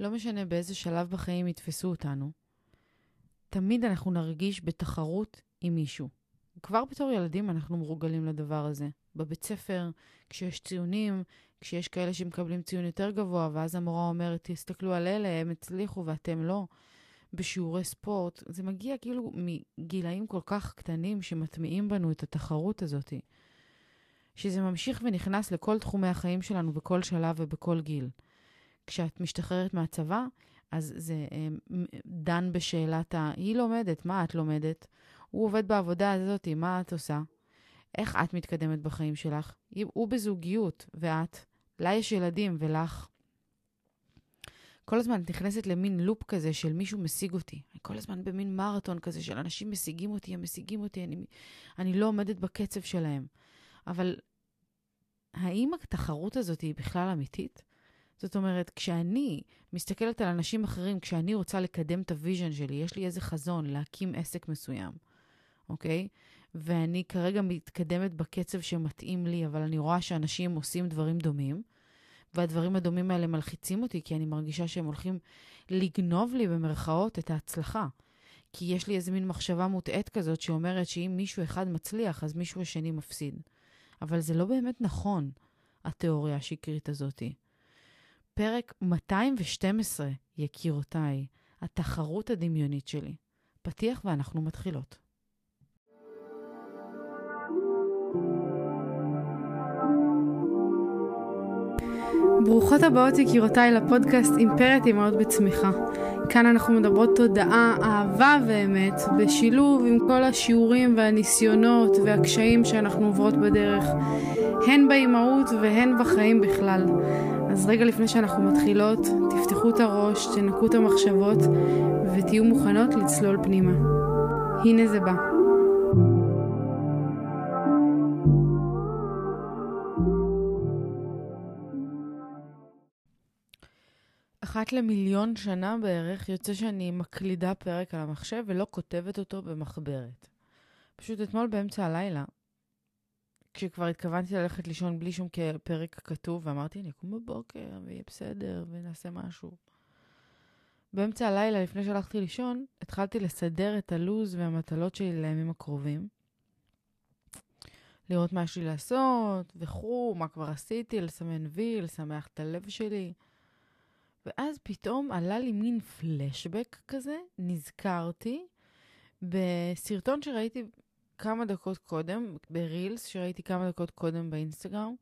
לא משנה באיזה שלב בחיים יתפסו אותנו, תמיד אנחנו נרגיש בתחרות עם מישהו. כבר בתור ילדים אנחנו מרוגלים לדבר הזה. בבית ספר, כשיש ציונים, כשיש כאלה שמקבלים ציון יותר גבוה, ואז המורה אומרת, תסתכלו על אלה, הם הצליחו ואתם לא. בשיעורי ספורט, זה מגיע כאילו מגילאים כל כך קטנים שמטמיעים בנו את התחרות הזאת. שזה ממשיך ונכנס לכל תחומי החיים שלנו בכל שלב ובכל גיל. כשאת משתחררת מהצבא, אז זה אה, דן בשאלת ה... היא לומדת, מה את לומדת? הוא עובד בעבודה הזאת, מה את עושה? איך את מתקדמת בחיים שלך? הוא בזוגיות, ואת? לה יש ילדים, ולך? כל הזמן את נכנסת למין לופ כזה של מישהו משיג אותי. אני כל הזמן במין מרתון כזה של אנשים משיגים אותי, הם משיגים אותי, אני, אני לא עומדת בקצב שלהם. אבל האם התחרות הזאת היא בכלל אמיתית? זאת אומרת, כשאני מסתכלת על אנשים אחרים, כשאני רוצה לקדם את ה vision שלי, יש לי איזה חזון להקים עסק מסוים, אוקיי? ואני כרגע מתקדמת בקצב שמתאים לי, אבל אני רואה שאנשים עושים דברים דומים, והדברים הדומים האלה מלחיצים אותי, כי אני מרגישה שהם הולכים לגנוב לי במרכאות את ההצלחה. כי יש לי איזה מין מחשבה מוטעית כזאת שאומרת שאם מישהו אחד מצליח, אז מישהו השני מפסיד. אבל זה לא באמת נכון, התיאוריה השקרית הזאתי. פרק 212, יקירותיי, התחרות הדמיונית שלי. פתיח ואנחנו מתחילות. ברוכות הבאות יקירותיי לפודקאסט אימפרית אימהות בצמיחה. כאן אנחנו מדברות תודעה, אהבה ואמת, בשילוב עם כל השיעורים והניסיונות והקשיים שאנחנו עוברות בדרך, הן באימהות והן בחיים בכלל. אז רגע לפני שאנחנו מתחילות, תפתחו את הראש, תנקו את המחשבות ותהיו מוכנות לצלול פנימה. הנה זה בא. אחת למיליון שנה בערך יוצא שאני מקלידה פרק על המחשב ולא כותבת אותו במחברת. פשוט אתמול באמצע הלילה, כשכבר התכוונתי ללכת לישון בלי שום פרק כתוב, ואמרתי, אני אקום בבוקר ויהיה בסדר ונעשה משהו. באמצע הלילה, לפני שהלכתי לישון, התחלתי לסדר את הלו"ז והמטלות שלי לימים הקרובים. לראות מה יש לי לעשות, וכו', מה כבר עשיתי, לסמן וי, לשמח את הלב שלי. ואז פתאום עלה לי מין פלשבק כזה, נזכרתי בסרטון שראיתי כמה דקות קודם, ברילס שראיתי כמה דקות קודם באינסטגרם,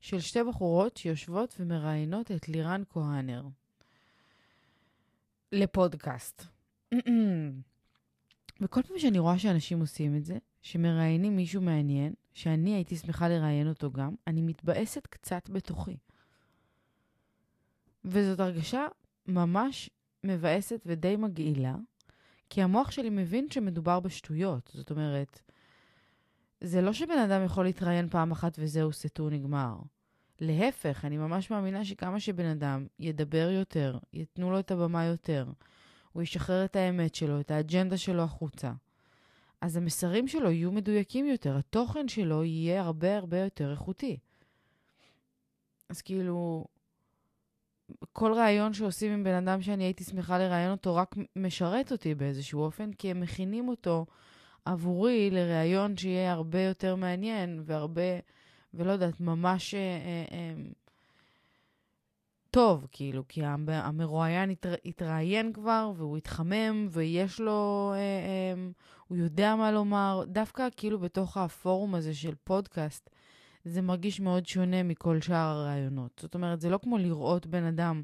של שתי בחורות שיושבות ומראיינות את לירן כהנר לפודקאסט. וכל פעם שאני רואה שאנשים עושים את זה, שמראיינים מישהו מעניין, שאני הייתי שמחה לראיין אותו גם, אני מתבאסת קצת בתוכי. וזאת הרגשה ממש מבאסת ודי מגעילה, כי המוח שלי מבין שמדובר בשטויות. זאת אומרת, זה לא שבן אדם יכול להתראיין פעם אחת וזהו, סטו נגמר. להפך, אני ממש מאמינה שכמה שבן אדם ידבר יותר, ייתנו לו את הבמה יותר, הוא ישחרר את האמת שלו, את האג'נדה שלו החוצה, אז המסרים שלו יהיו מדויקים יותר, התוכן שלו יהיה הרבה הרבה יותר איכותי. אז כאילו, כל ראיון שעושים עם בן אדם שאני הייתי שמחה לראיין אותו רק משרת אותי באיזשהו אופן, כי הם מכינים אותו עבורי לראיון שיהיה הרבה יותר מעניין והרבה, ולא יודעת, ממש אה, אה, אה, טוב, כאילו, כי המרואיין התר, התראיין כבר והוא התחמם ויש לו, אה, אה, הוא יודע מה לומר, דווקא כאילו בתוך הפורום הזה של פודקאסט, זה מרגיש מאוד שונה מכל שאר הרעיונות. זאת אומרת, זה לא כמו לראות בן אדם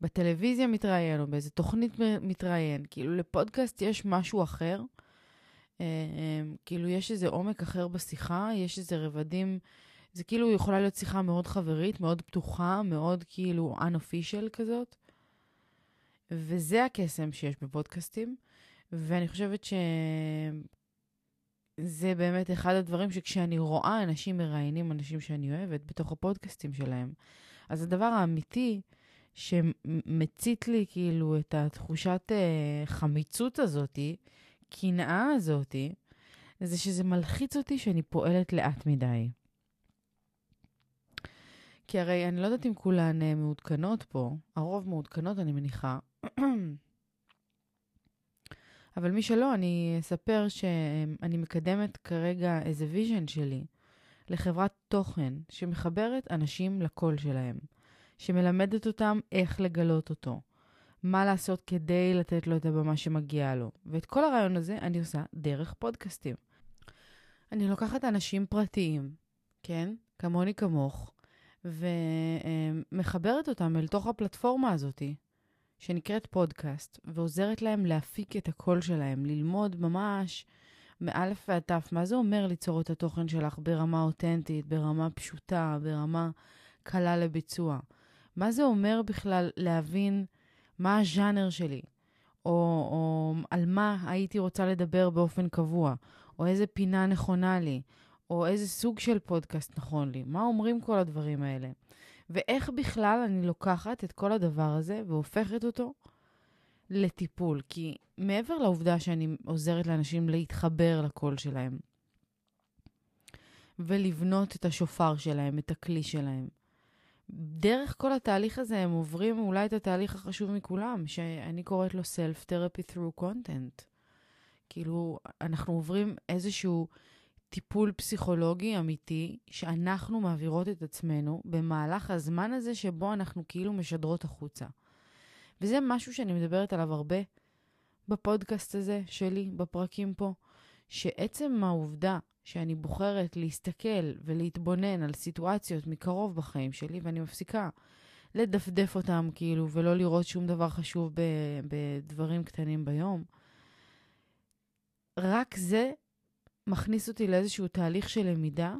בטלוויזיה מתראיין או באיזה תוכנית מתראיין. כאילו, לפודקאסט יש משהו אחר. אה, אה, כאילו, יש איזה עומק אחר בשיחה, יש איזה רבדים. זה כאילו יכולה להיות שיחה מאוד חברית, מאוד פתוחה, מאוד כאילו unofficial כזאת. וזה הקסם שיש בפודקאסטים. ואני חושבת ש... זה באמת אחד הדברים שכשאני רואה אנשים מראיינים אנשים שאני אוהבת בתוך הפודקאסטים שלהם, אז הדבר האמיתי שמצית לי כאילו את התחושת uh, חמיצות הזאתי, קנאה הזאתי, זה שזה מלחיץ אותי שאני פועלת לאט מדי. כי הרי אני לא יודעת אם כולן אה, מעודכנות פה, הרוב מעודכנות, אני מניחה. אבל מי שלא, אני אספר שאני מקדמת כרגע איזה vision שלי לחברת תוכן שמחברת אנשים לקול שלהם, שמלמדת אותם איך לגלות אותו, מה לעשות כדי לתת לו את הבמה שמגיעה לו. ואת כל הרעיון הזה אני עושה דרך פודקאסטים. אני לוקחת אנשים פרטיים, כן? כמוני כמוך, ומחברת אותם אל תוך הפלטפורמה הזאת, שנקראת פודקאסט, ועוזרת להם להפיק את הקול שלהם, ללמוד ממש מאלף ועד תף, מה זה אומר ליצור את התוכן שלך ברמה אותנטית, ברמה פשוטה, ברמה קלה לביצוע. מה זה אומר בכלל להבין מה הז'אנר שלי, או, או על מה הייתי רוצה לדבר באופן קבוע, או איזה פינה נכונה לי, או איזה סוג של פודקאסט נכון לי. מה אומרים כל הדברים האלה? ואיך בכלל אני לוקחת את כל הדבר הזה והופכת אותו לטיפול. כי מעבר לעובדה שאני עוזרת לאנשים להתחבר לקול שלהם, ולבנות את השופר שלהם, את הכלי שלהם, דרך כל התהליך הזה הם עוברים אולי את התהליך החשוב מכולם, שאני קוראת לו Self-Therapy through Content. כאילו, אנחנו עוברים איזשהו טיפול פסיכולוגי אמיתי, שאנחנו מעבירות את עצמנו במהלך הזמן הזה שבו אנחנו כאילו משדרות החוצה. וזה משהו שאני מדברת עליו הרבה בפודקאסט הזה שלי, בפרקים פה, שעצם העובדה שאני בוחרת להסתכל ולהתבונן על סיטואציות מקרוב בחיים שלי, ואני מפסיקה לדפדף אותם כאילו, ולא לראות שום דבר חשוב בדברים קטנים ביום, רק זה מכניס אותי לאיזשהו תהליך של למידה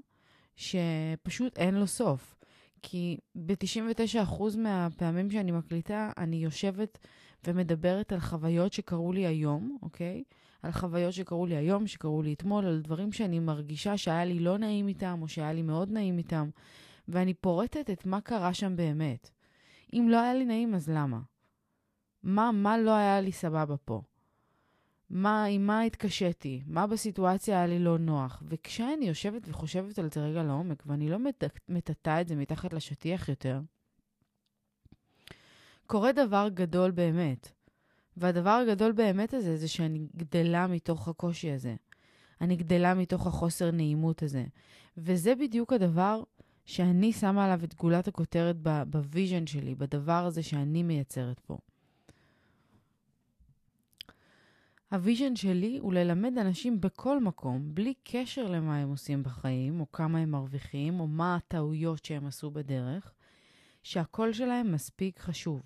שפשוט אין לו סוף. כי ב-99% מהפעמים שאני מקליטה, אני יושבת ומדברת על חוויות שקרו לי היום, אוקיי? על חוויות שקרו לי היום, שקרו לי אתמול, על דברים שאני מרגישה שהיה לי לא נעים איתם, או שהיה לי מאוד נעים איתם, ואני פורטת את מה קרה שם באמת. אם לא היה לי נעים, אז למה? מה, מה לא היה לי סבבה פה? מה, עם מה התקשיתי? מה בסיטואציה היה לי לא נוח? וכשאני יושבת וחושבת על זה רגע לעומק, ואני לא מטאטאה את זה מתחת לשטיח יותר, קורה דבר גדול באמת. והדבר הגדול באמת הזה, זה שאני גדלה מתוך הקושי הזה. אני גדלה מתוך החוסר נעימות הזה. וזה בדיוק הדבר שאני שמה עליו את גולת הכותרת ב vision שלי, בדבר הזה שאני מייצרת פה. ה vision שלי הוא ללמד אנשים בכל מקום, בלי קשר למה הם עושים בחיים, או כמה הם מרוויחים, או מה הטעויות שהם עשו בדרך, שהקול שלהם מספיק חשוב,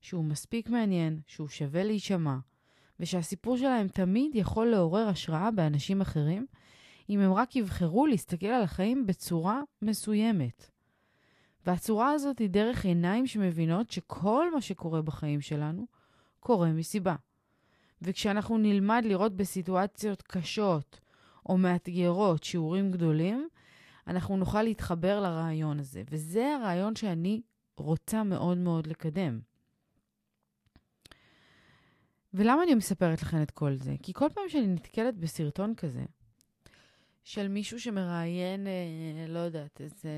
שהוא מספיק מעניין, שהוא שווה להישמע, ושהסיפור שלהם תמיד יכול לעורר השראה באנשים אחרים, אם הם רק יבחרו להסתכל על החיים בצורה מסוימת. והצורה הזאת היא דרך עיניים שמבינות שכל מה שקורה בחיים שלנו קורה מסיבה. וכשאנחנו נלמד לראות בסיטואציות קשות או מאתגרות שיעורים גדולים, אנחנו נוכל להתחבר לרעיון הזה. וזה הרעיון שאני רוצה מאוד מאוד לקדם. ולמה אני מספרת לכם את כל זה? כי כל פעם שאני נתקלת בסרטון כזה, של מישהו שמראיין, אה, לא יודעת, איזה,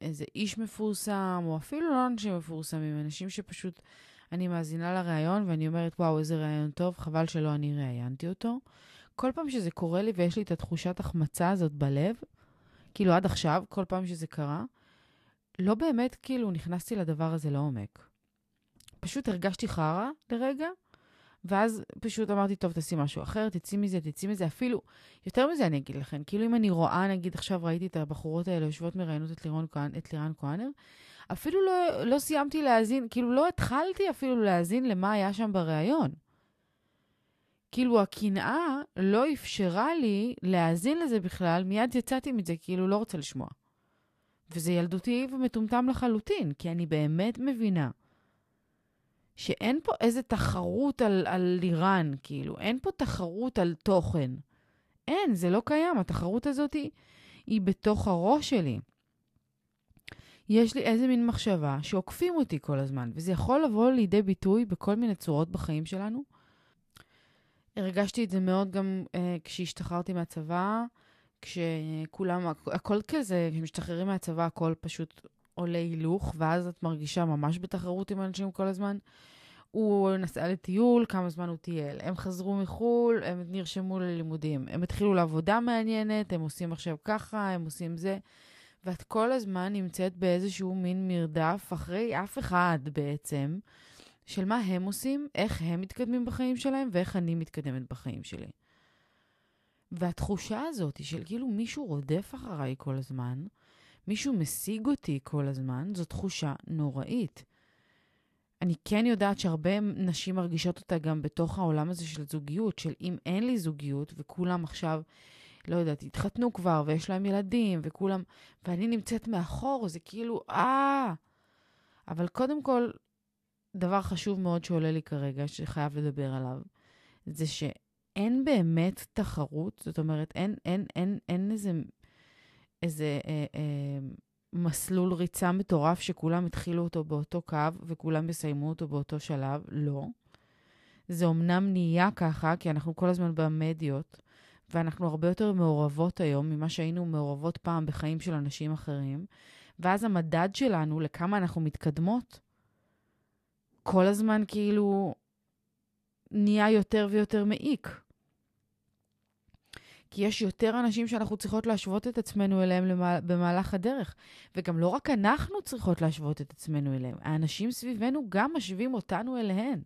איזה איש מפורסם, או אפילו לא אנשים מפורסמים, אנשים שפשוט אני מאזינה לראיון ואני אומרת, וואו, איזה ראיון טוב, חבל שלא אני ראיינתי אותו. כל פעם שזה קורה לי ויש לי את התחושת החמצה הזאת בלב, כאילו עד עכשיו, כל פעם שזה קרה, לא באמת כאילו נכנסתי לדבר הזה לעומק. פשוט הרגשתי חרא לרגע, ואז פשוט אמרתי, טוב, תעשי משהו אחר, תצאי מזה, תצאי מזה. אפילו, יותר מזה אני אגיד לכם, כאילו אם אני רואה, נגיד עכשיו ראיתי את הבחורות האלה יושבות מראיינות את לירון, את לירן כהנר, אפילו לא, לא סיימתי להאזין, כאילו לא התחלתי אפילו להאזין למה היה שם בריאיון. כאילו הקנאה לא אפשרה לי להאזין לזה בכלל, מיד יצאתי מזה, כאילו לא רוצה לשמוע. וזה ילדותי ומטומטם לחלוטין, כי אני באמת מבינה שאין פה איזה תחרות על, על לירן, כאילו, אין פה תחרות על תוכן. אין, זה לא קיים, התחרות הזאת היא, היא בתוך הראש שלי. יש לי איזה מין מחשבה שעוקפים אותי כל הזמן, וזה יכול לבוא לידי ביטוי בכל מיני צורות בחיים שלנו. הרגשתי את זה מאוד גם אה, כשהשתחררתי מהצבא, כשכולם, הכל כזה, כשמשתחררים מהצבא, הכל פשוט עולה הילוך, ואז את מרגישה ממש בתחרות עם אנשים כל הזמן. הוא נסע לטיול, כמה זמן הוא טייל. הם חזרו מחו"ל, הם נרשמו ללימודים. הם התחילו לעבודה מעניינת, הם עושים עכשיו ככה, הם עושים זה. ואת כל הזמן נמצאת באיזשהו מין מרדף אחרי אף אחד בעצם, של מה הם עושים, איך הם מתקדמים בחיים שלהם ואיך אני מתקדמת בחיים שלי. והתחושה הזאת של כאילו מישהו רודף אחריי כל הזמן, מישהו משיג אותי כל הזמן, זו תחושה נוראית. אני כן יודעת שהרבה נשים מרגישות אותה גם בתוך העולם הזה של זוגיות, של אם אין לי זוגיות וכולם עכשיו, לא יודעת, התחתנו כבר ויש להם ילדים וכולם, ואני נמצאת מאחור, זה כאילו, אה... אבל קודם כל, דבר חשוב מאוד שעולה לי כרגע, שחייב לדבר עליו, זה שאין באמת תחרות, זאת אומרת, אין, אין, אין, אין איזה, איזה אה, אה, מסלול ריצה מטורף שכולם התחילו אותו באותו קו וכולם יסיימו אותו באותו שלב, לא. זה אמנם נהיה ככה, כי אנחנו כל הזמן במדיות, ואנחנו הרבה יותר מעורבות היום ממה שהיינו מעורבות פעם בחיים של אנשים אחרים, ואז המדד שלנו לכמה אנחנו מתקדמות, כל הזמן כאילו נהיה יותר ויותר מעיק. כי יש יותר אנשים שאנחנו צריכות להשוות את עצמנו אליהם במהלך הדרך. וגם לא רק אנחנו צריכות להשוות את עצמנו אליהם, האנשים סביבנו גם משווים אותנו אליהם.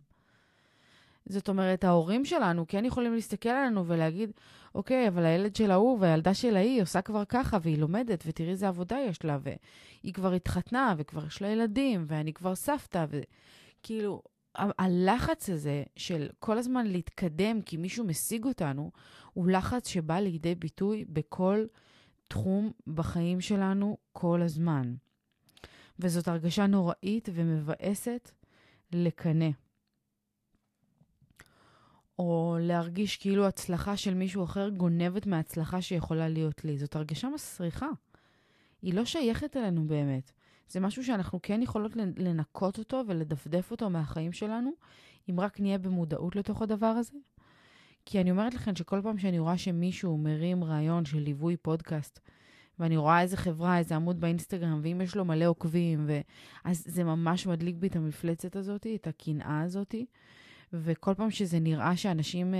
זאת אומרת, ההורים שלנו כן יכולים להסתכל עלינו ולהגיד, אוקיי, אבל הילד של ההוא והילדה של ההיא עושה כבר ככה, והיא לומדת, ותראי איזה עבודה יש לה, והיא כבר התחתנה, וכבר יש לה ילדים, ואני כבר סבתא, וכאילו, הלחץ הזה של כל הזמן להתקדם כי מישהו משיג אותנו, הוא לחץ שבא לידי ביטוי בכל תחום בחיים שלנו כל הזמן. וזאת הרגשה נוראית ומבאסת לקנא. או להרגיש כאילו הצלחה של מישהו אחר גונבת מההצלחה שיכולה להיות לי. זאת הרגשה מסריחה. היא לא שייכת אלינו באמת. זה משהו שאנחנו כן יכולות לנקות אותו ולדפדף אותו מהחיים שלנו, אם רק נהיה במודעות לתוך הדבר הזה. כי אני אומרת לכם שכל פעם שאני רואה שמישהו מרים רעיון של ליווי פודקאסט, ואני רואה איזה חברה, איזה עמוד באינסטגרם, ואם יש לו מלא עוקבים, ו... אז זה ממש מדליק בי את המפלצת הזאת, את הקנאה הזאת. וכל פעם שזה נראה שאנשים אה,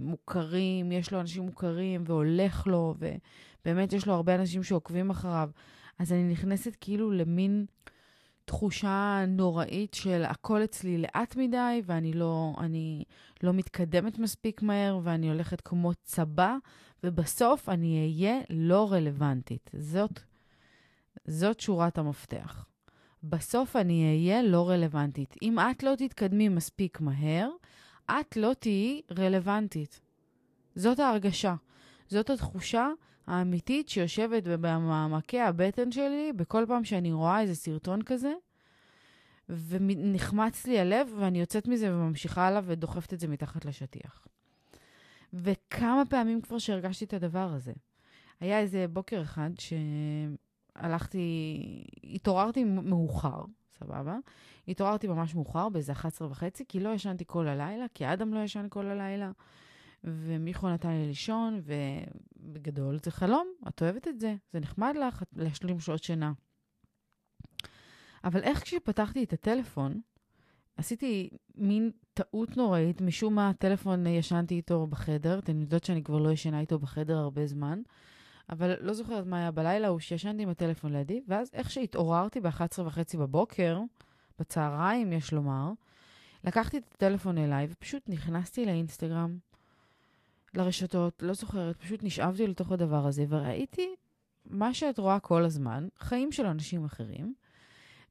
מוכרים, יש לו אנשים מוכרים, והולך לו, ובאמת יש לו הרבה אנשים שעוקבים אחריו, אז אני נכנסת כאילו למין תחושה נוראית של הכל אצלי לאט מדי, ואני לא, אני לא מתקדמת מספיק מהר, ואני הולכת כמו צבא, ובסוף אני אהיה לא רלוונטית. זאת, זאת שורת המפתח. בסוף אני אהיה לא רלוונטית. אם את לא תתקדמי מספיק מהר, את לא תהיי רלוונטית. זאת ההרגשה. זאת התחושה האמיתית שיושבת במעמקי הבטן שלי בכל פעם שאני רואה איזה סרטון כזה, ונחמץ לי הלב, ואני יוצאת מזה וממשיכה הלאה ודוחפת את זה מתחת לשטיח. וכמה פעמים כבר שהרגשתי את הדבר הזה. היה איזה בוקר אחד שהלכתי, התעוררתי מאוחר, סבבה? התעוררתי ממש מאוחר, באיזה 11 וחצי, כי לא ישנתי כל הלילה, כי אדם לא ישן כל הלילה. ומיכו נתן לי לישון, ובגדול זה חלום, את אוהבת את זה, זה נחמד לך להשלים שעות שינה. אבל איך כשפתחתי את הטלפון, עשיתי מין טעות נוראית, משום מה הטלפון ישנתי איתו בחדר, אתן יודעות שאני כבר לא ישנה איתו בחדר הרבה זמן, אבל לא זוכרת מה היה בלילה, הוא שישנתי עם הטלפון לידי, ואז איך שהתעוררתי ב-11 וחצי בבוקר, בצהריים יש לומר, לקחתי את הטלפון אליי ופשוט נכנסתי לאינסטגרם, לרשתות, לא זוכרת, פשוט נשאבתי לתוך הדבר הזה וראיתי מה שאת רואה כל הזמן, חיים של אנשים אחרים,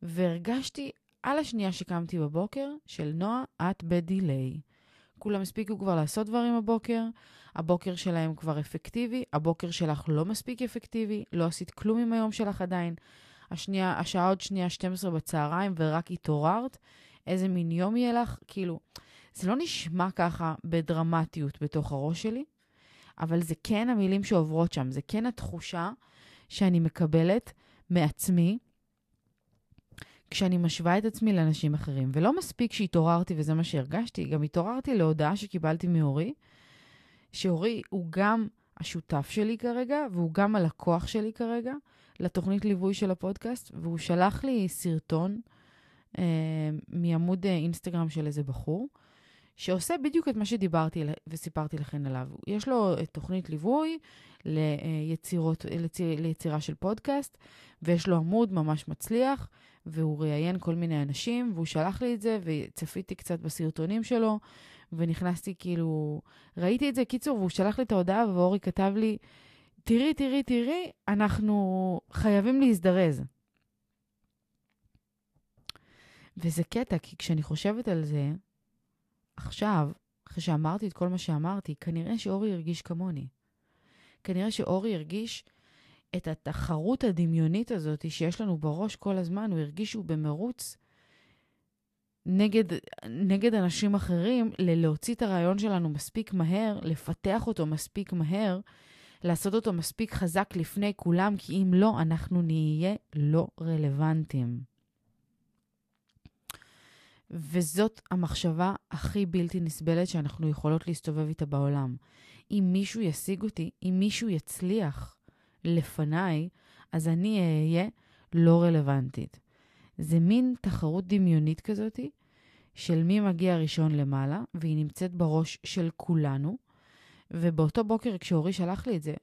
והרגשתי על השנייה שקמתי בבוקר של נועה, את בדיליי. כולם הספיקו כבר לעשות דברים בבוקר, הבוקר שלהם כבר אפקטיבי, הבוקר שלך לא מספיק אפקטיבי, לא עשית כלום עם היום שלך עדיין. השנייה, השעה עוד שנייה 12 בצהריים ורק התעוררת, איזה מין יום יהיה לך? כאילו, זה לא נשמע ככה בדרמטיות בתוך הראש שלי, אבל זה כן המילים שעוברות שם, זה כן התחושה שאני מקבלת מעצמי כשאני משווה את עצמי לאנשים אחרים. ולא מספיק שהתעוררתי וזה מה שהרגשתי, גם התעוררתי להודעה שקיבלתי מאורי, שאורי הוא גם השותף שלי כרגע, והוא גם הלקוח שלי כרגע, לתוכנית ליווי של הפודקאסט, והוא שלח לי סרטון אה, מעמוד אה, אינסטגרם של איזה בחור, שעושה בדיוק את מה שדיברתי וסיפרתי לכם עליו. יש לו אה, תוכנית ליווי ליצירות, ליציר, ליצירה של פודקאסט, ויש לו עמוד ממש מצליח, והוא ראיין כל מיני אנשים, והוא שלח לי את זה, וצפיתי קצת בסרטונים שלו, ונכנסתי כאילו, ראיתי את זה, קיצור, והוא שלח לי את ההודעה, ואורי כתב לי, תראי, תראי, תראי, אנחנו חייבים להזדרז. וזה קטע, כי כשאני חושבת על זה, עכשיו, אחרי שאמרתי את כל מה שאמרתי, כנראה שאורי הרגיש כמוני. כנראה שאורי הרגיש את התחרות הדמיונית הזאת שיש לנו בראש כל הזמן, הוא הרגיש שהוא במרוץ נגד, נגד אנשים אחרים, ללהוציא את הרעיון שלנו מספיק מהר, לפתח אותו מספיק מהר, לעשות אותו מספיק חזק לפני כולם, כי אם לא, אנחנו נהיה לא רלוונטיים. וזאת המחשבה הכי בלתי נסבלת שאנחנו יכולות להסתובב איתה בעולם. אם מישהו ישיג אותי, אם מישהו יצליח לפניי, אז אני אהיה לא רלוונטית. זה מין תחרות דמיונית כזאתי של מי מגיע ראשון למעלה, והיא נמצאת בראש של כולנו. ובאותו בוקר, כשאורי שלח לי את זה,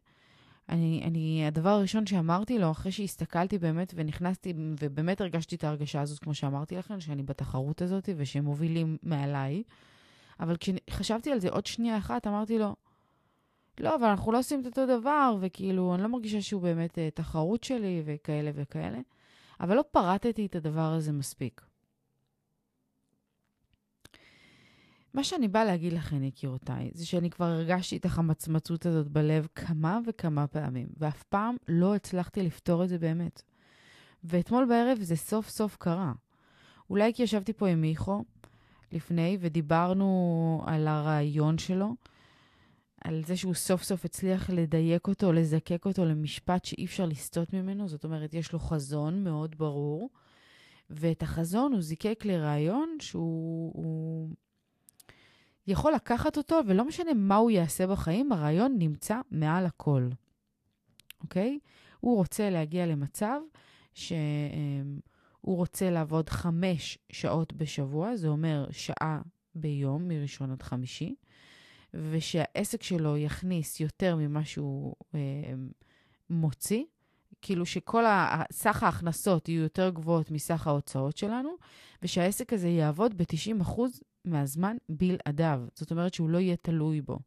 אני, אני, הדבר הראשון שאמרתי לו, אחרי שהסתכלתי באמת ונכנסתי, ובאמת הרגשתי את ההרגשה הזאת, כמו שאמרתי לכם, שאני בתחרות הזאת ושהם מובילים מעליי, אבל כשחשבתי על זה עוד שנייה אחת, אמרתי לו, לא, אבל אנחנו לא עושים את אותו דבר, וכאילו, אני לא מרגישה שהוא באמת uh, תחרות שלי וכאלה וכאלה, אבל לא פרטתי את הדבר הזה מספיק. מה שאני באה להגיד לכן, יקירותיי, זה שאני כבר הרגשתי את החמצמצות הזאת בלב כמה וכמה פעמים, ואף פעם לא הצלחתי לפתור את זה באמת. ואתמול בערב זה סוף סוף קרה. אולי כי ישבתי פה עם מיכו לפני ודיברנו על הרעיון שלו, על זה שהוא סוף סוף הצליח לדייק אותו, לזקק אותו למשפט שאי אפשר לסטות ממנו. זאת אומרת, יש לו חזון מאוד ברור, ואת החזון הוא זיקק לרעיון שהוא... יכול לקחת אותו, ולא משנה מה הוא יעשה בחיים, הרעיון נמצא מעל הכל, אוקיי? הוא רוצה להגיע למצב שהוא רוצה לעבוד חמש שעות בשבוע, זה אומר שעה ביום, מראשון עד חמישי, ושהעסק שלו יכניס יותר ממה שהוא אה, מוציא, כאילו שכל סך ההכנסות יהיו יותר גבוהות מסך ההוצאות שלנו, ושהעסק הזה יעבוד ב-90% מהזמן בלעדיו. זאת אומרת שהוא לא יהיה תלוי בו.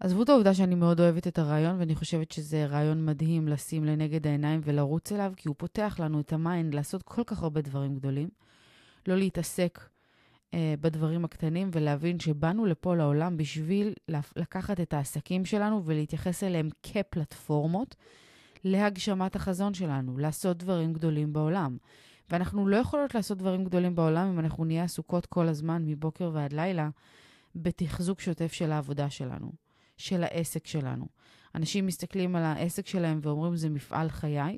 עזבו את העובדה שאני מאוד אוהבת את הרעיון, ואני חושבת שזה רעיון מדהים לשים לנגד העיניים ולרוץ אליו, כי הוא פותח לנו את ה mind לעשות כל כך הרבה דברים גדולים. לא להתעסק אה, בדברים הקטנים ולהבין שבאנו לפה לעולם בשביל לקחת את העסקים שלנו ולהתייחס אליהם כפלטפורמות להגשמת החזון שלנו, לעשות דברים גדולים בעולם. ואנחנו לא יכולות לעשות דברים גדולים בעולם אם אנחנו נהיה עסוקות כל הזמן, מבוקר ועד לילה, בתחזוק שוטף של העבודה שלנו, של העסק שלנו. אנשים מסתכלים על העסק שלהם ואומרים, זה מפעל חיי,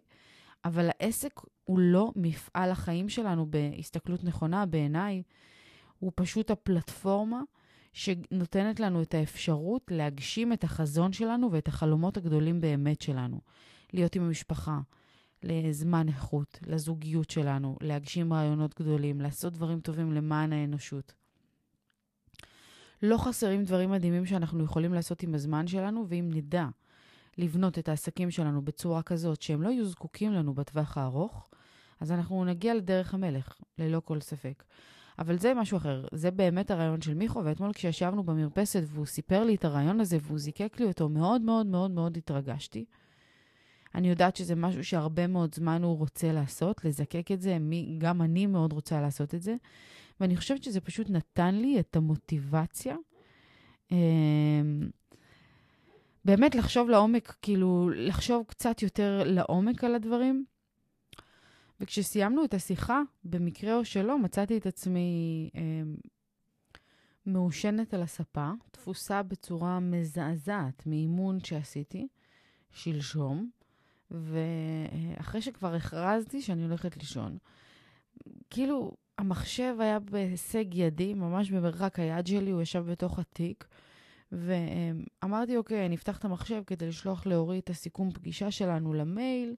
אבל העסק הוא לא מפעל החיים שלנו בהסתכלות נכונה, בעיניי. הוא פשוט הפלטפורמה שנותנת לנו את האפשרות להגשים את החזון שלנו ואת החלומות הגדולים באמת שלנו. להיות עם המשפחה, לזמן איכות, לזוגיות שלנו, להגשים רעיונות גדולים, לעשות דברים טובים למען האנושות. לא חסרים דברים מדהימים שאנחנו יכולים לעשות עם הזמן שלנו, ואם נדע לבנות את העסקים שלנו בצורה כזאת שהם לא יהיו זקוקים לנו בטווח הארוך, אז אנחנו נגיע לדרך המלך, ללא כל ספק. אבל זה משהו אחר, זה באמת הרעיון של מיכו, ואתמול כשישבנו במרפסת והוא סיפר לי את הרעיון הזה והוא זיקק לי אותו, מאוד מאוד מאוד מאוד התרגשתי. אני יודעת שזה משהו שהרבה מאוד זמן הוא רוצה לעשות, לזקק את זה, מי, גם אני מאוד רוצה לעשות את זה, ואני חושבת שזה פשוט נתן לי את המוטיבציה. אמ, באמת לחשוב לעומק, כאילו, לחשוב קצת יותר לעומק על הדברים. וכשסיימנו את השיחה, במקרה או שלא, מצאתי את עצמי אה, מעושנת על הספה, תפוסה בצורה מזעזעת מאימון שעשיתי שלשום, ואחרי שכבר הכרזתי שאני הולכת לישון, כאילו, המחשב היה בהישג ידי, ממש במרחק היד שלי, הוא ישב בתוך התיק, ואמרתי, אוקיי, אני אפתח את המחשב כדי לשלוח לאורי את הסיכום פגישה שלנו למייל,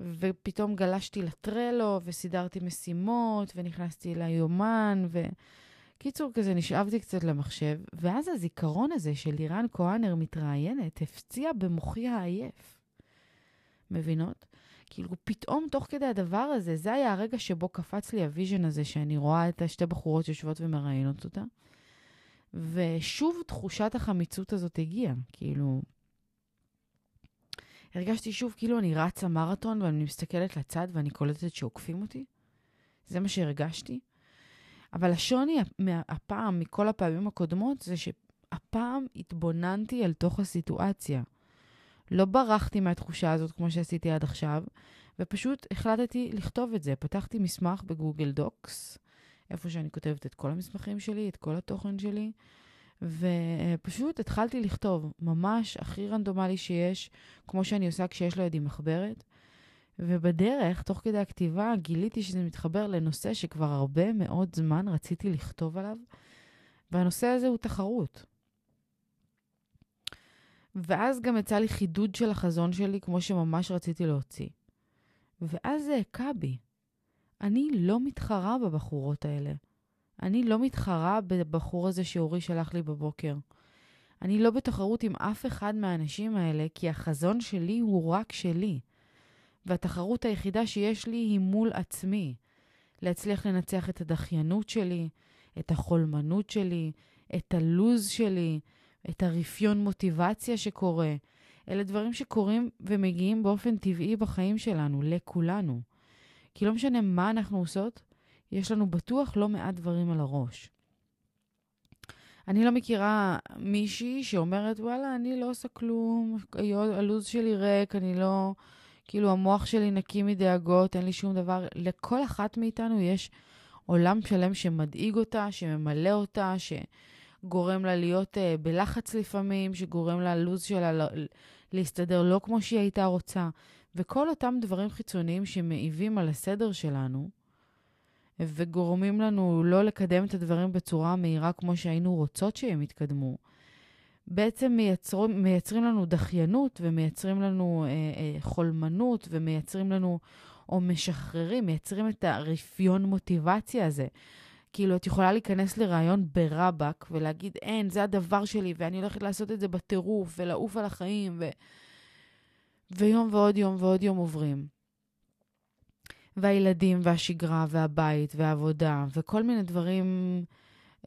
ופתאום גלשתי ל Trello, וסידרתי משימות, ונכנסתי ליומן, ו... קיצור, כזה נשאבתי קצת למחשב, ואז הזיכרון הזה של לירן כהנר מתראיינת הפציע במוחי העייף. מבינות? כאילו, פתאום תוך כדי הדבר הזה, זה היה הרגע שבו קפץ לי ה vision הזה, שאני רואה את השתי בחורות יושבות ומראיינות אותה. ושוב תחושת החמיצות הזאת הגיעה. כאילו, הרגשתי שוב כאילו אני רצה מרתון ואני מסתכלת לצד ואני קולטת שעוקפים אותי. זה מה שהרגשתי. אבל השוני הפעם מכל הפעמים הקודמות זה שהפעם התבוננתי אל תוך הסיטואציה. לא ברחתי מהתחושה הזאת כמו שעשיתי עד עכשיו, ופשוט החלטתי לכתוב את זה. פתחתי מסמך בגוגל דוקס, איפה שאני כותבת את כל המסמכים שלי, את כל התוכן שלי, ופשוט התחלתי לכתוב, ממש הכי רנדומלי שיש, כמו שאני עושה כשיש לידי מחברת. ובדרך, תוך כדי הכתיבה, גיליתי שזה מתחבר לנושא שכבר הרבה מאוד זמן רציתי לכתוב עליו, והנושא הזה הוא תחרות. ואז גם יצא לי חידוד של החזון שלי, כמו שממש רציתי להוציא. ואז זה הכה בי. אני לא מתחרה בבחורות האלה. אני לא מתחרה בבחור הזה שאורי שלח לי בבוקר. אני לא בתחרות עם אף אחד מהאנשים האלה, כי החזון שלי הוא רק שלי. והתחרות היחידה שיש לי היא מול עצמי. להצליח לנצח את הדחיינות שלי, את החולמנות שלי, את הלוז שלי, את הרפיון מוטיבציה שקורה. אלה דברים שקורים ומגיעים באופן טבעי בחיים שלנו, לכולנו. כי לא משנה מה אנחנו עושות, יש לנו בטוח לא מעט דברים על הראש. אני לא מכירה מישהי שאומרת, וואלה, אני לא עושה כלום, הלו"ז שלי ריק, אני לא... כאילו, המוח שלי נקי מדאגות, אין לי שום דבר. לכל אחת מאיתנו יש עולם שלם שמדאיג אותה, שממלא אותה, שגורם לה להיות uh, בלחץ לפעמים, שגורם ללו"ז שלה לא, להסתדר לא כמו שהיא הייתה רוצה. וכל אותם דברים חיצוניים שמעיבים על הסדר שלנו, וגורמים לנו לא לקדם את הדברים בצורה מהירה כמו שהיינו רוצות שהם יתקדמו, בעצם מייצרו, מייצרים לנו דחיינות ומייצרים לנו אה, אה, חולמנות ומייצרים לנו, או משחררים, מייצרים את הרפיון מוטיבציה הזה. כאילו, את יכולה להיכנס לרעיון ברבק ולהגיד, אין, זה הדבר שלי, ואני הולכת לעשות את זה בטירוף, ולעוף על החיים, ו... ויום ועוד יום ועוד יום עוברים. והילדים, והשגרה, והבית, והעבודה, וכל מיני דברים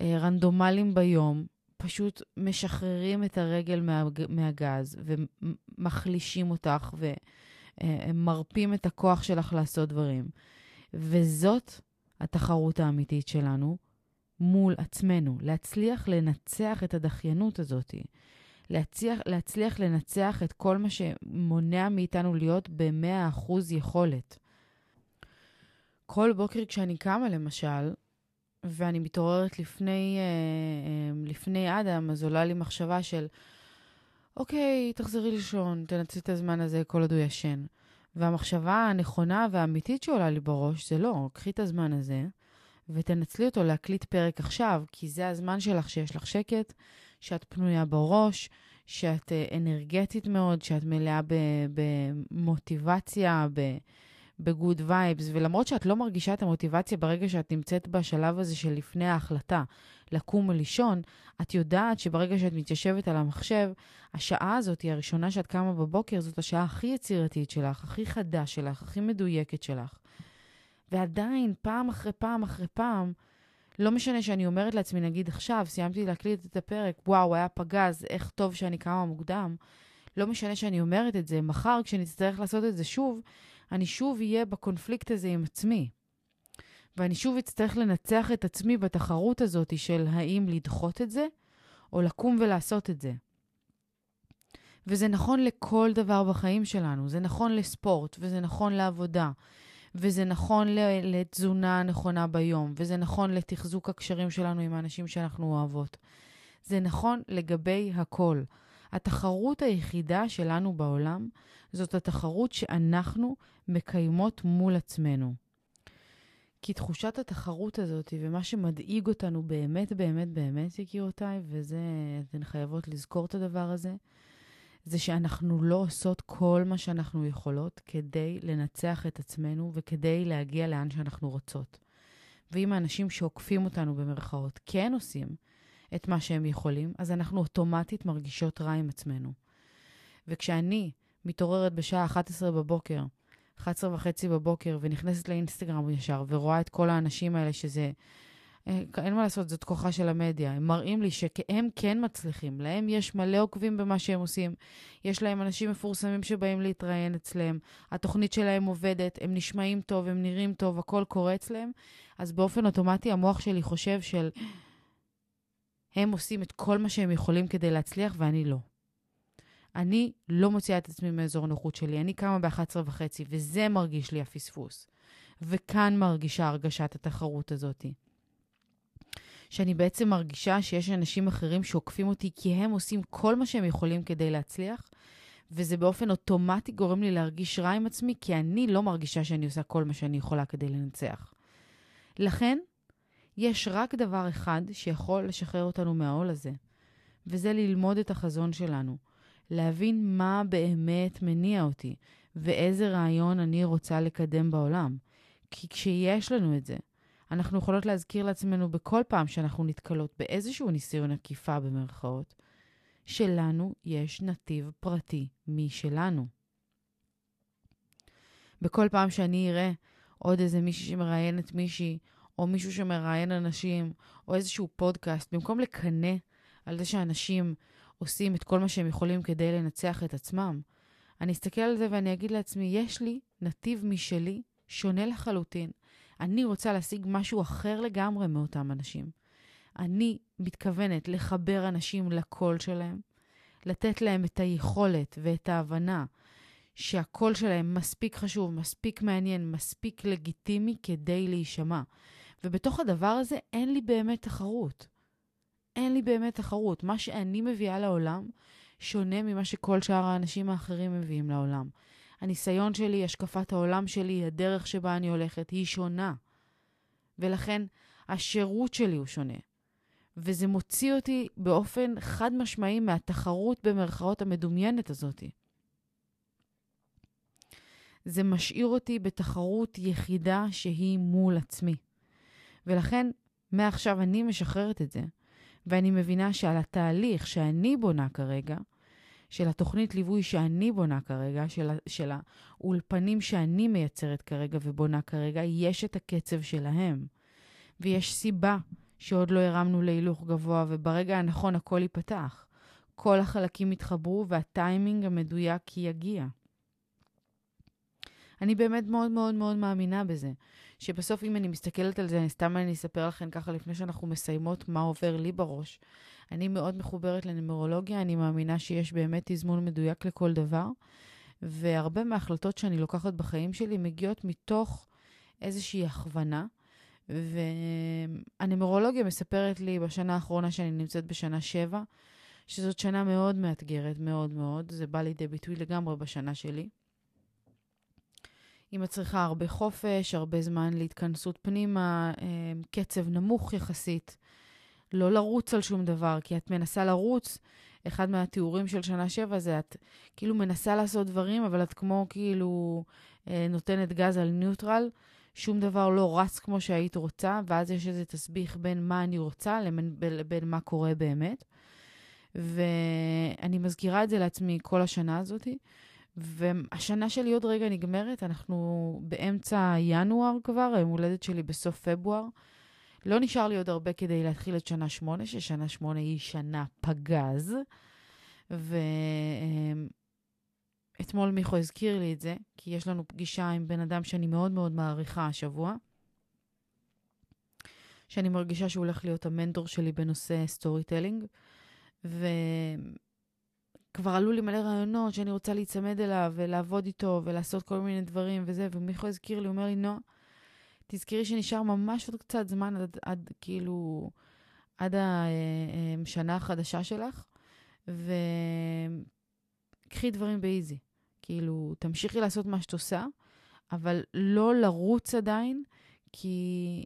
אה, רנדומליים ביום, פשוט משחררים את הרגל מה, מהגז ומחלישים אותך ומרפים את הכוח שלך לעשות דברים. וזאת התחרות האמיתית שלנו מול עצמנו, להצליח לנצח את הדחיינות הזאת, להצליח, להצליח לנצח את כל מה שמונע מאיתנו להיות ב-100% יכולת. כל בוקר כשאני קמה, למשל, ואני מתעוררת לפני, אה, אה, לפני אדם, אז עולה לי מחשבה של, אוקיי, תחזרי לישון, תנצלי את הזמן הזה כל עוד הוא ישן. והמחשבה הנכונה והאמיתית שעולה לי בראש זה לא, קחי את הזמן הזה ותנצלי אותו להקליט פרק עכשיו, כי זה הזמן שלך שיש לך שקט, שאת פנויה בראש, שאת אה, אנרגטית מאוד, שאת מלאה במוטיבציה, ב... בגוד וייבס, ולמרות שאת לא מרגישה את המוטיבציה ברגע שאת נמצאת בשלב הזה של לפני ההחלטה לקום ולישון, את יודעת שברגע שאת מתיישבת על המחשב, השעה הזאת, היא הראשונה שאת קמה בבוקר, זאת השעה הכי יצירתית שלך, הכי חדה שלך, הכי מדויקת שלך. ועדיין, פעם אחרי פעם אחרי פעם, לא משנה שאני אומרת לעצמי, נגיד עכשיו, סיימתי להקליט את הפרק, וואו, היה פגז, איך טוב שאני קמה מוקדם. לא משנה שאני אומרת את זה, מחר כשנצטרך לעשות את זה שוב, אני שוב אהיה בקונפליקט הזה עם עצמי. ואני שוב אצטרך לנצח את עצמי בתחרות הזאת של האם לדחות את זה, או לקום ולעשות את זה. וזה נכון לכל דבר בחיים שלנו. זה נכון לספורט, וזה נכון לעבודה, וזה נכון לתזונה נכונה ביום, וזה נכון לתחזוק הקשרים שלנו עם האנשים שאנחנו אוהבות. זה נכון לגבי הכל. התחרות היחידה שלנו בעולם זאת התחרות שאנחנו מקיימות מול עצמנו. כי תחושת התחרות הזאת, ומה שמדאיג אותנו באמת, באמת, באמת, יקירותיי, וזה, אתן חייבות לזכור את הדבר הזה, זה שאנחנו לא עושות כל מה שאנחנו יכולות כדי לנצח את עצמנו וכדי להגיע לאן שאנחנו רוצות. ואם האנשים שעוקפים אותנו במרכאות כן עושים את מה שהם יכולים, אז אנחנו אוטומטית מרגישות רע עם עצמנו. וכשאני מתעוררת בשעה 11 בבוקר, 11 וחצי בבוקר, ונכנסת לאינסטגרם ישר, ורואה את כל האנשים האלה שזה... אה, אין מה לעשות, זאת כוחה של המדיה. הם מראים לי שהם כן מצליחים, להם יש מלא עוקבים במה שהם עושים. יש להם אנשים מפורסמים שבאים להתראיין אצלם, התוכנית שלהם עובדת, הם נשמעים טוב, הם נראים טוב, הכל קורה אצלם. אז באופן אוטומטי המוח שלי חושב של... הם עושים את כל מה שהם יכולים כדי להצליח ואני לא. אני לא מוציאה את עצמי מאזור הנוחות שלי, אני קמה ב-11 וחצי, וזה מרגיש לי הפספוס. וכאן מרגישה הרגשת התחרות הזאת. שאני בעצם מרגישה שיש אנשים אחרים שעוקפים אותי כי הם עושים כל מה שהם יכולים כדי להצליח, וזה באופן אוטומטי גורם לי להרגיש רע עם עצמי, כי אני לא מרגישה שאני עושה כל מה שאני יכולה כדי לנצח. לכן, יש רק דבר אחד שיכול לשחרר אותנו מהעול הזה, וזה ללמוד את החזון שלנו. להבין מה באמת מניע אותי ואיזה רעיון אני רוצה לקדם בעולם. כי כשיש לנו את זה, אנחנו יכולות להזכיר לעצמנו בכל פעם שאנחנו נתקלות באיזשהו ניסיון עקיפה במרכאות, שלנו יש נתיב פרטי משלנו. בכל פעם שאני אראה עוד איזה מישהי שמראיינת מישהי, או מישהו שמראיין אנשים, או איזשהו פודקאסט, במקום לקנא על זה שאנשים עושים את כל מה שהם יכולים כדי לנצח את עצמם, אני אסתכל על זה ואני אגיד לעצמי, יש לי נתיב משלי שונה לחלוטין. אני רוצה להשיג משהו אחר לגמרי מאותם אנשים. אני מתכוונת לחבר אנשים לקול שלהם, לתת להם את היכולת ואת ההבנה שהקול שלהם מספיק חשוב, מספיק מעניין, מספיק לגיטימי כדי להישמע. ובתוך הדבר הזה אין לי באמת תחרות. אין לי באמת תחרות. מה שאני מביאה לעולם שונה ממה שכל שאר האנשים האחרים מביאים לעולם. הניסיון שלי, השקפת העולם שלי, הדרך שבה אני הולכת, היא שונה. ולכן השירות שלי הוא שונה. וזה מוציא אותי באופן חד משמעי מהתחרות במרכאות המדומיינת הזאת. זה משאיר אותי בתחרות יחידה שהיא מול עצמי. ולכן, מעכשיו אני משחררת את זה, ואני מבינה שעל התהליך שאני בונה כרגע, של התוכנית ליווי שאני בונה כרגע, של, של האולפנים שאני מייצרת כרגע ובונה כרגע, יש את הקצב שלהם. ויש סיבה שעוד לא הרמנו להילוך גבוה, וברגע הנכון הכל ייפתח. כל החלקים יתחברו והטיימינג המדויק יגיע. אני באמת מאוד מאוד מאוד מאמינה בזה. שבסוף אם אני מסתכלת על זה, סתם אני אספר לכם ככה לפני שאנחנו מסיימות מה עובר לי בראש. אני מאוד מחוברת לנומרולוגיה, אני מאמינה שיש באמת תזמון מדויק לכל דבר, והרבה מההחלטות שאני לוקחת בחיים שלי מגיעות מתוך איזושהי הכוונה. והנומרולוגיה מספרת לי בשנה האחרונה שאני נמצאת בשנה שבע, שזאת שנה מאוד מאתגרת, מאוד מאוד. זה בא לידי ביטוי לגמרי בשנה שלי. היא מצריכה הרבה חופש, הרבה זמן להתכנסות פנימה, אה, קצב נמוך יחסית. לא לרוץ על שום דבר, כי את מנסה לרוץ. אחד מהתיאורים של שנה שבע זה את כאילו מנסה לעשות דברים, אבל את כמו כאילו אה, נותנת גז על ניוטרל. שום דבר לא רץ כמו שהיית רוצה, ואז יש איזה תסביך בין מה אני רוצה לבין, לבין מה קורה באמת. ואני מזכירה את זה לעצמי כל השנה הזאתי. והשנה שלי עוד רגע נגמרת, אנחנו באמצע ינואר כבר, היום הולדת שלי בסוף פברואר. לא נשאר לי עוד הרבה כדי להתחיל את שנה שמונה, ששנה שמונה היא שנה פגז. ואתמול מיכו הזכיר לי את זה, כי יש לנו פגישה עם בן אדם שאני מאוד מאוד מעריכה השבוע, שאני מרגישה שהוא הולך להיות המנטור שלי בנושא storytelling. ו... כבר עלו לי מלא רעיונות שאני רוצה להיצמד אליו ולעבוד איתו ולעשות כל מיני דברים וזה, ומיכו הזכיר לי, אומר לי, נועה, תזכרי שנשאר ממש עוד קצת זמן עד, עד כאילו, עד השנה החדשה שלך, וקחי דברים באיזי. כאילו, תמשיכי לעשות מה שאת עושה, אבל לא לרוץ עדיין, כי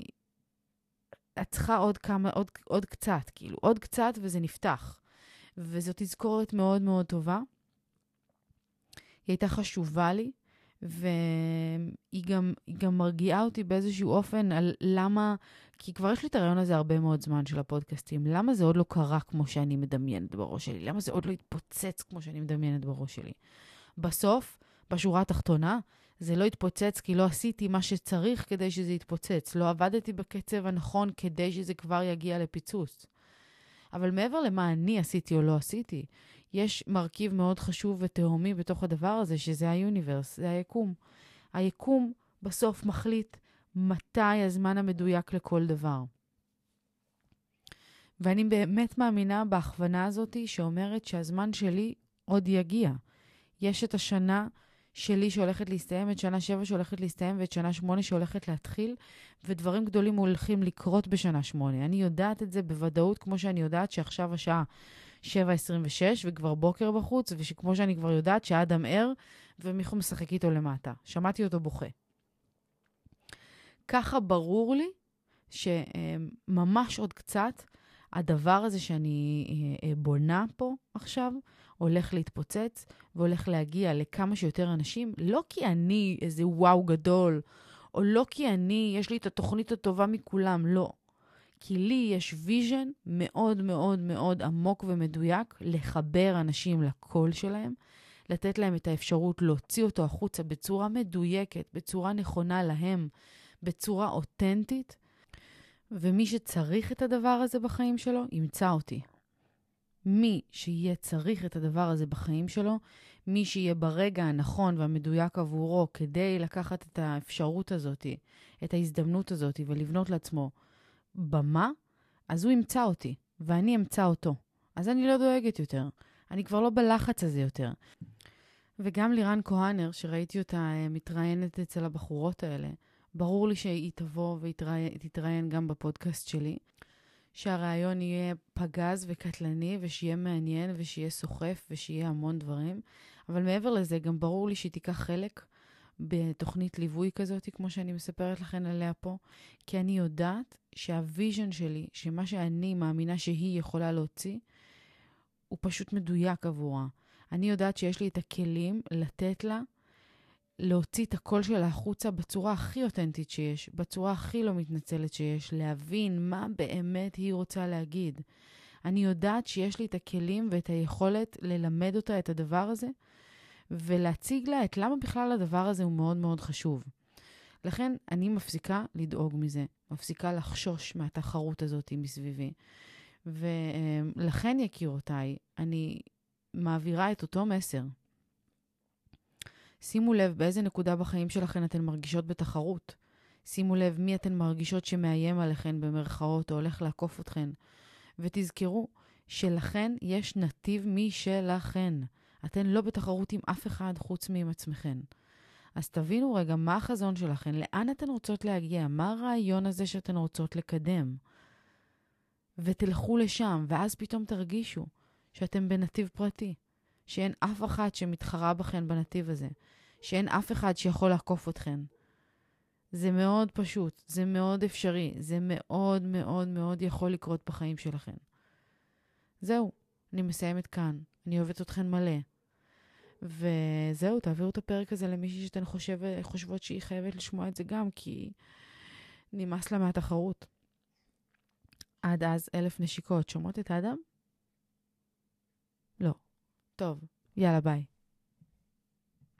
את צריכה עוד כמה, עוד, עוד קצת, כאילו, עוד קצת וזה נפתח. וזו תזכורת מאוד מאוד טובה. היא הייתה חשובה לי, והיא גם, גם מרגיעה אותי באיזשהו אופן על למה, כי כבר יש לי את הרעיון הזה הרבה מאוד זמן של הפודקאסטים, למה זה עוד לא קרה כמו שאני מדמיינת בראש שלי? למה זה עוד לא התפוצץ כמו שאני מדמיינת בראש שלי? בסוף, בשורה התחתונה, זה לא התפוצץ כי לא עשיתי מה שצריך כדי שזה יתפוצץ. לא עבדתי בקצב הנכון כדי שזה כבר יגיע לפיצוץ. אבל מעבר למה אני עשיתי או לא עשיתי, יש מרכיב מאוד חשוב ותהומי בתוך הדבר הזה, שזה היוניברס, זה היקום. היקום בסוף מחליט מתי הזמן המדויק לכל דבר. ואני באמת מאמינה בהכוונה הזאת שאומרת שהזמן שלי עוד יגיע. יש את השנה שלי שהולכת להסתיים, את שנה שבע שהולכת להסתיים ואת שנה שמונה שהולכת להתחיל, ודברים גדולים הולכים לקרות בשנה שמונה. אני יודעת את זה בוודאות, כמו שאני יודעת שעכשיו השעה 7.26 וכבר בוקר בחוץ, וכמו שאני כבר יודעת שאדם ער ומיכו משחק איתו למטה. שמעתי אותו בוכה. ככה ברור לי שממש עוד קצת, הדבר הזה שאני אה, אה, בונה פה עכשיו, הולך להתפוצץ והולך להגיע לכמה שיותר אנשים, לא כי אני איזה וואו גדול, או לא כי אני, יש לי את התוכנית הטובה מכולם, לא. כי לי יש vision מאוד מאוד מאוד עמוק ומדויק לחבר אנשים לקול שלהם, לתת להם את האפשרות להוציא אותו החוצה בצורה מדויקת, בצורה נכונה להם, בצורה אותנטית, ומי שצריך את הדבר הזה בחיים שלו, ימצא אותי. מי שיהיה צריך את הדבר הזה בחיים שלו, מי שיהיה ברגע הנכון והמדויק עבורו כדי לקחת את האפשרות הזאת, את ההזדמנות הזאת ולבנות לעצמו במה, אז הוא ימצא אותי, ואני אמצא אותו. אז אני לא דואגת יותר. אני כבר לא בלחץ הזה יותר. וגם לירן כהנר, שראיתי אותה אה, מתראיינת אצל הבחורות האלה, ברור לי שהיא תבוא ותתראיין גם בפודקאסט שלי. שהרעיון יהיה פגז וקטלני, ושיהיה מעניין, ושיהיה סוחף, ושיהיה המון דברים. אבל מעבר לזה, גם ברור לי שהיא תיקח חלק בתוכנית ליווי כזאת, כמו שאני מספרת לכם עליה פה, כי אני יודעת שה vision שלי, שמה שאני מאמינה שהיא יכולה להוציא, הוא פשוט מדויק עבורה. אני יודעת שיש לי את הכלים לתת לה להוציא את הקול שלה החוצה בצורה הכי אותנטית שיש, בצורה הכי לא מתנצלת שיש, להבין מה באמת היא רוצה להגיד. אני יודעת שיש לי את הכלים ואת היכולת ללמד אותה את הדבר הזה, ולהציג לה את למה בכלל הדבר הזה הוא מאוד מאוד חשוב. לכן אני מפסיקה לדאוג מזה, מפסיקה לחשוש מהתחרות הזאת מסביבי. ולכן, יקירותיי, אני מעבירה את אותו מסר. שימו לב באיזה נקודה בחיים שלכן אתן מרגישות בתחרות. שימו לב מי אתן מרגישות שמאיים עליכן במרכאות או הולך לעקוף אתכן. ותזכרו שלכן יש נתיב משלכן. אתן לא בתחרות עם אף אחד חוץ מעם עצמכן. אז תבינו רגע מה החזון שלכן, לאן אתן רוצות להגיע, מה הרעיון הזה שאתן רוצות לקדם. ותלכו לשם, ואז פתאום תרגישו שאתם בנתיב פרטי. שאין אף אחת שמתחרה בכן בנתיב הזה, שאין אף אחד שיכול לעקוף אתכן. זה מאוד פשוט, זה מאוד אפשרי, זה מאוד מאוד מאוד יכול לקרות בחיים שלכן. זהו, אני מסיימת כאן. אני אוהבת אתכן מלא. וזהו, תעבירו את הפרק הזה למישהי שאתן חושב, חושבות שהיא חייבת לשמוע את זה גם, כי נמאס לה מהתחרות. עד אז אלף נשיקות. שומעות את האדם? לא. טוב, יאללה ביי.